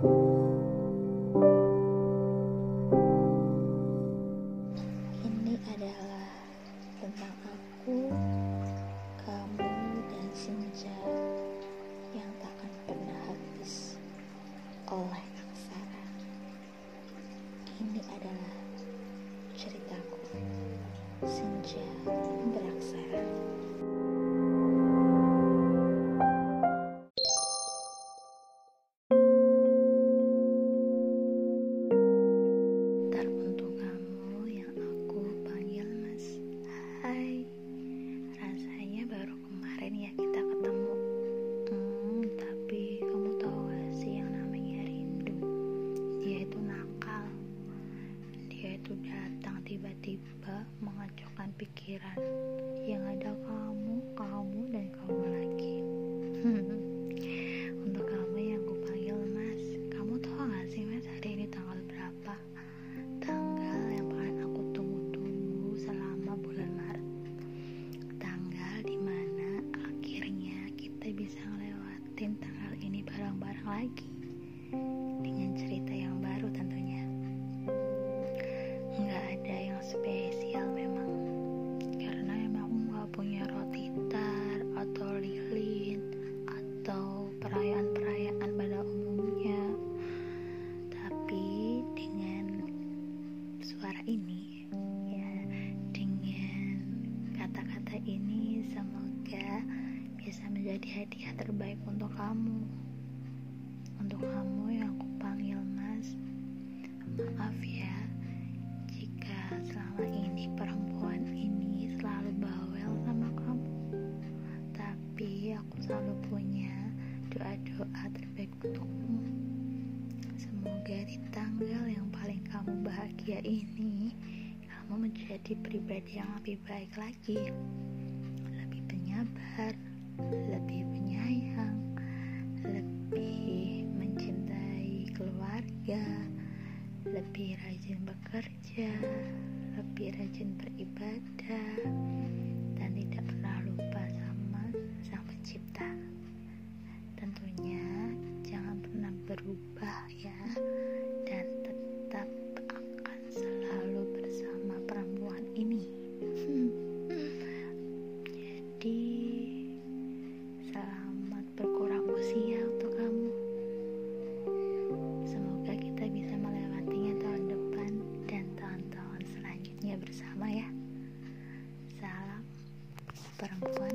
Ini adalah tentang aku, kamu, dan senja yang takkan pernah habis oleh aksara. Ini adalah ceritaku, senja beraksara. Tiba-tiba mengacaukan pikiran. Yang ada kamu, kamu, dan kamu lagi. Untuk kamu yang aku panggil mas Kamu tahu gak sih mas hari ini tanggal berapa? tanggal yang paling aku tunggu-tunggu selama bulan Maret. Tanggal di mana akhirnya kita bisa ngelewatin tanggal ini bareng-bareng lagi menjadi hadiah terbaik untuk kamu. Untuk kamu yang aku panggil mas maaf ya jika selama ini perempuan ini selalu bawel sama kamu. Tapi aku selalu punya doa-doa terbaik untukmu. Semoga di tanggal yang paling kamu bahagia ini, kamu menjadi pribadi yang lebih baik lagi, lebih rajin bekerja, lebih rajin beribadah, dan tidak pernah lupa sama Sang Pencipta. Tentunya jangan pernah berubah ya bersama ya. Salam perempuan.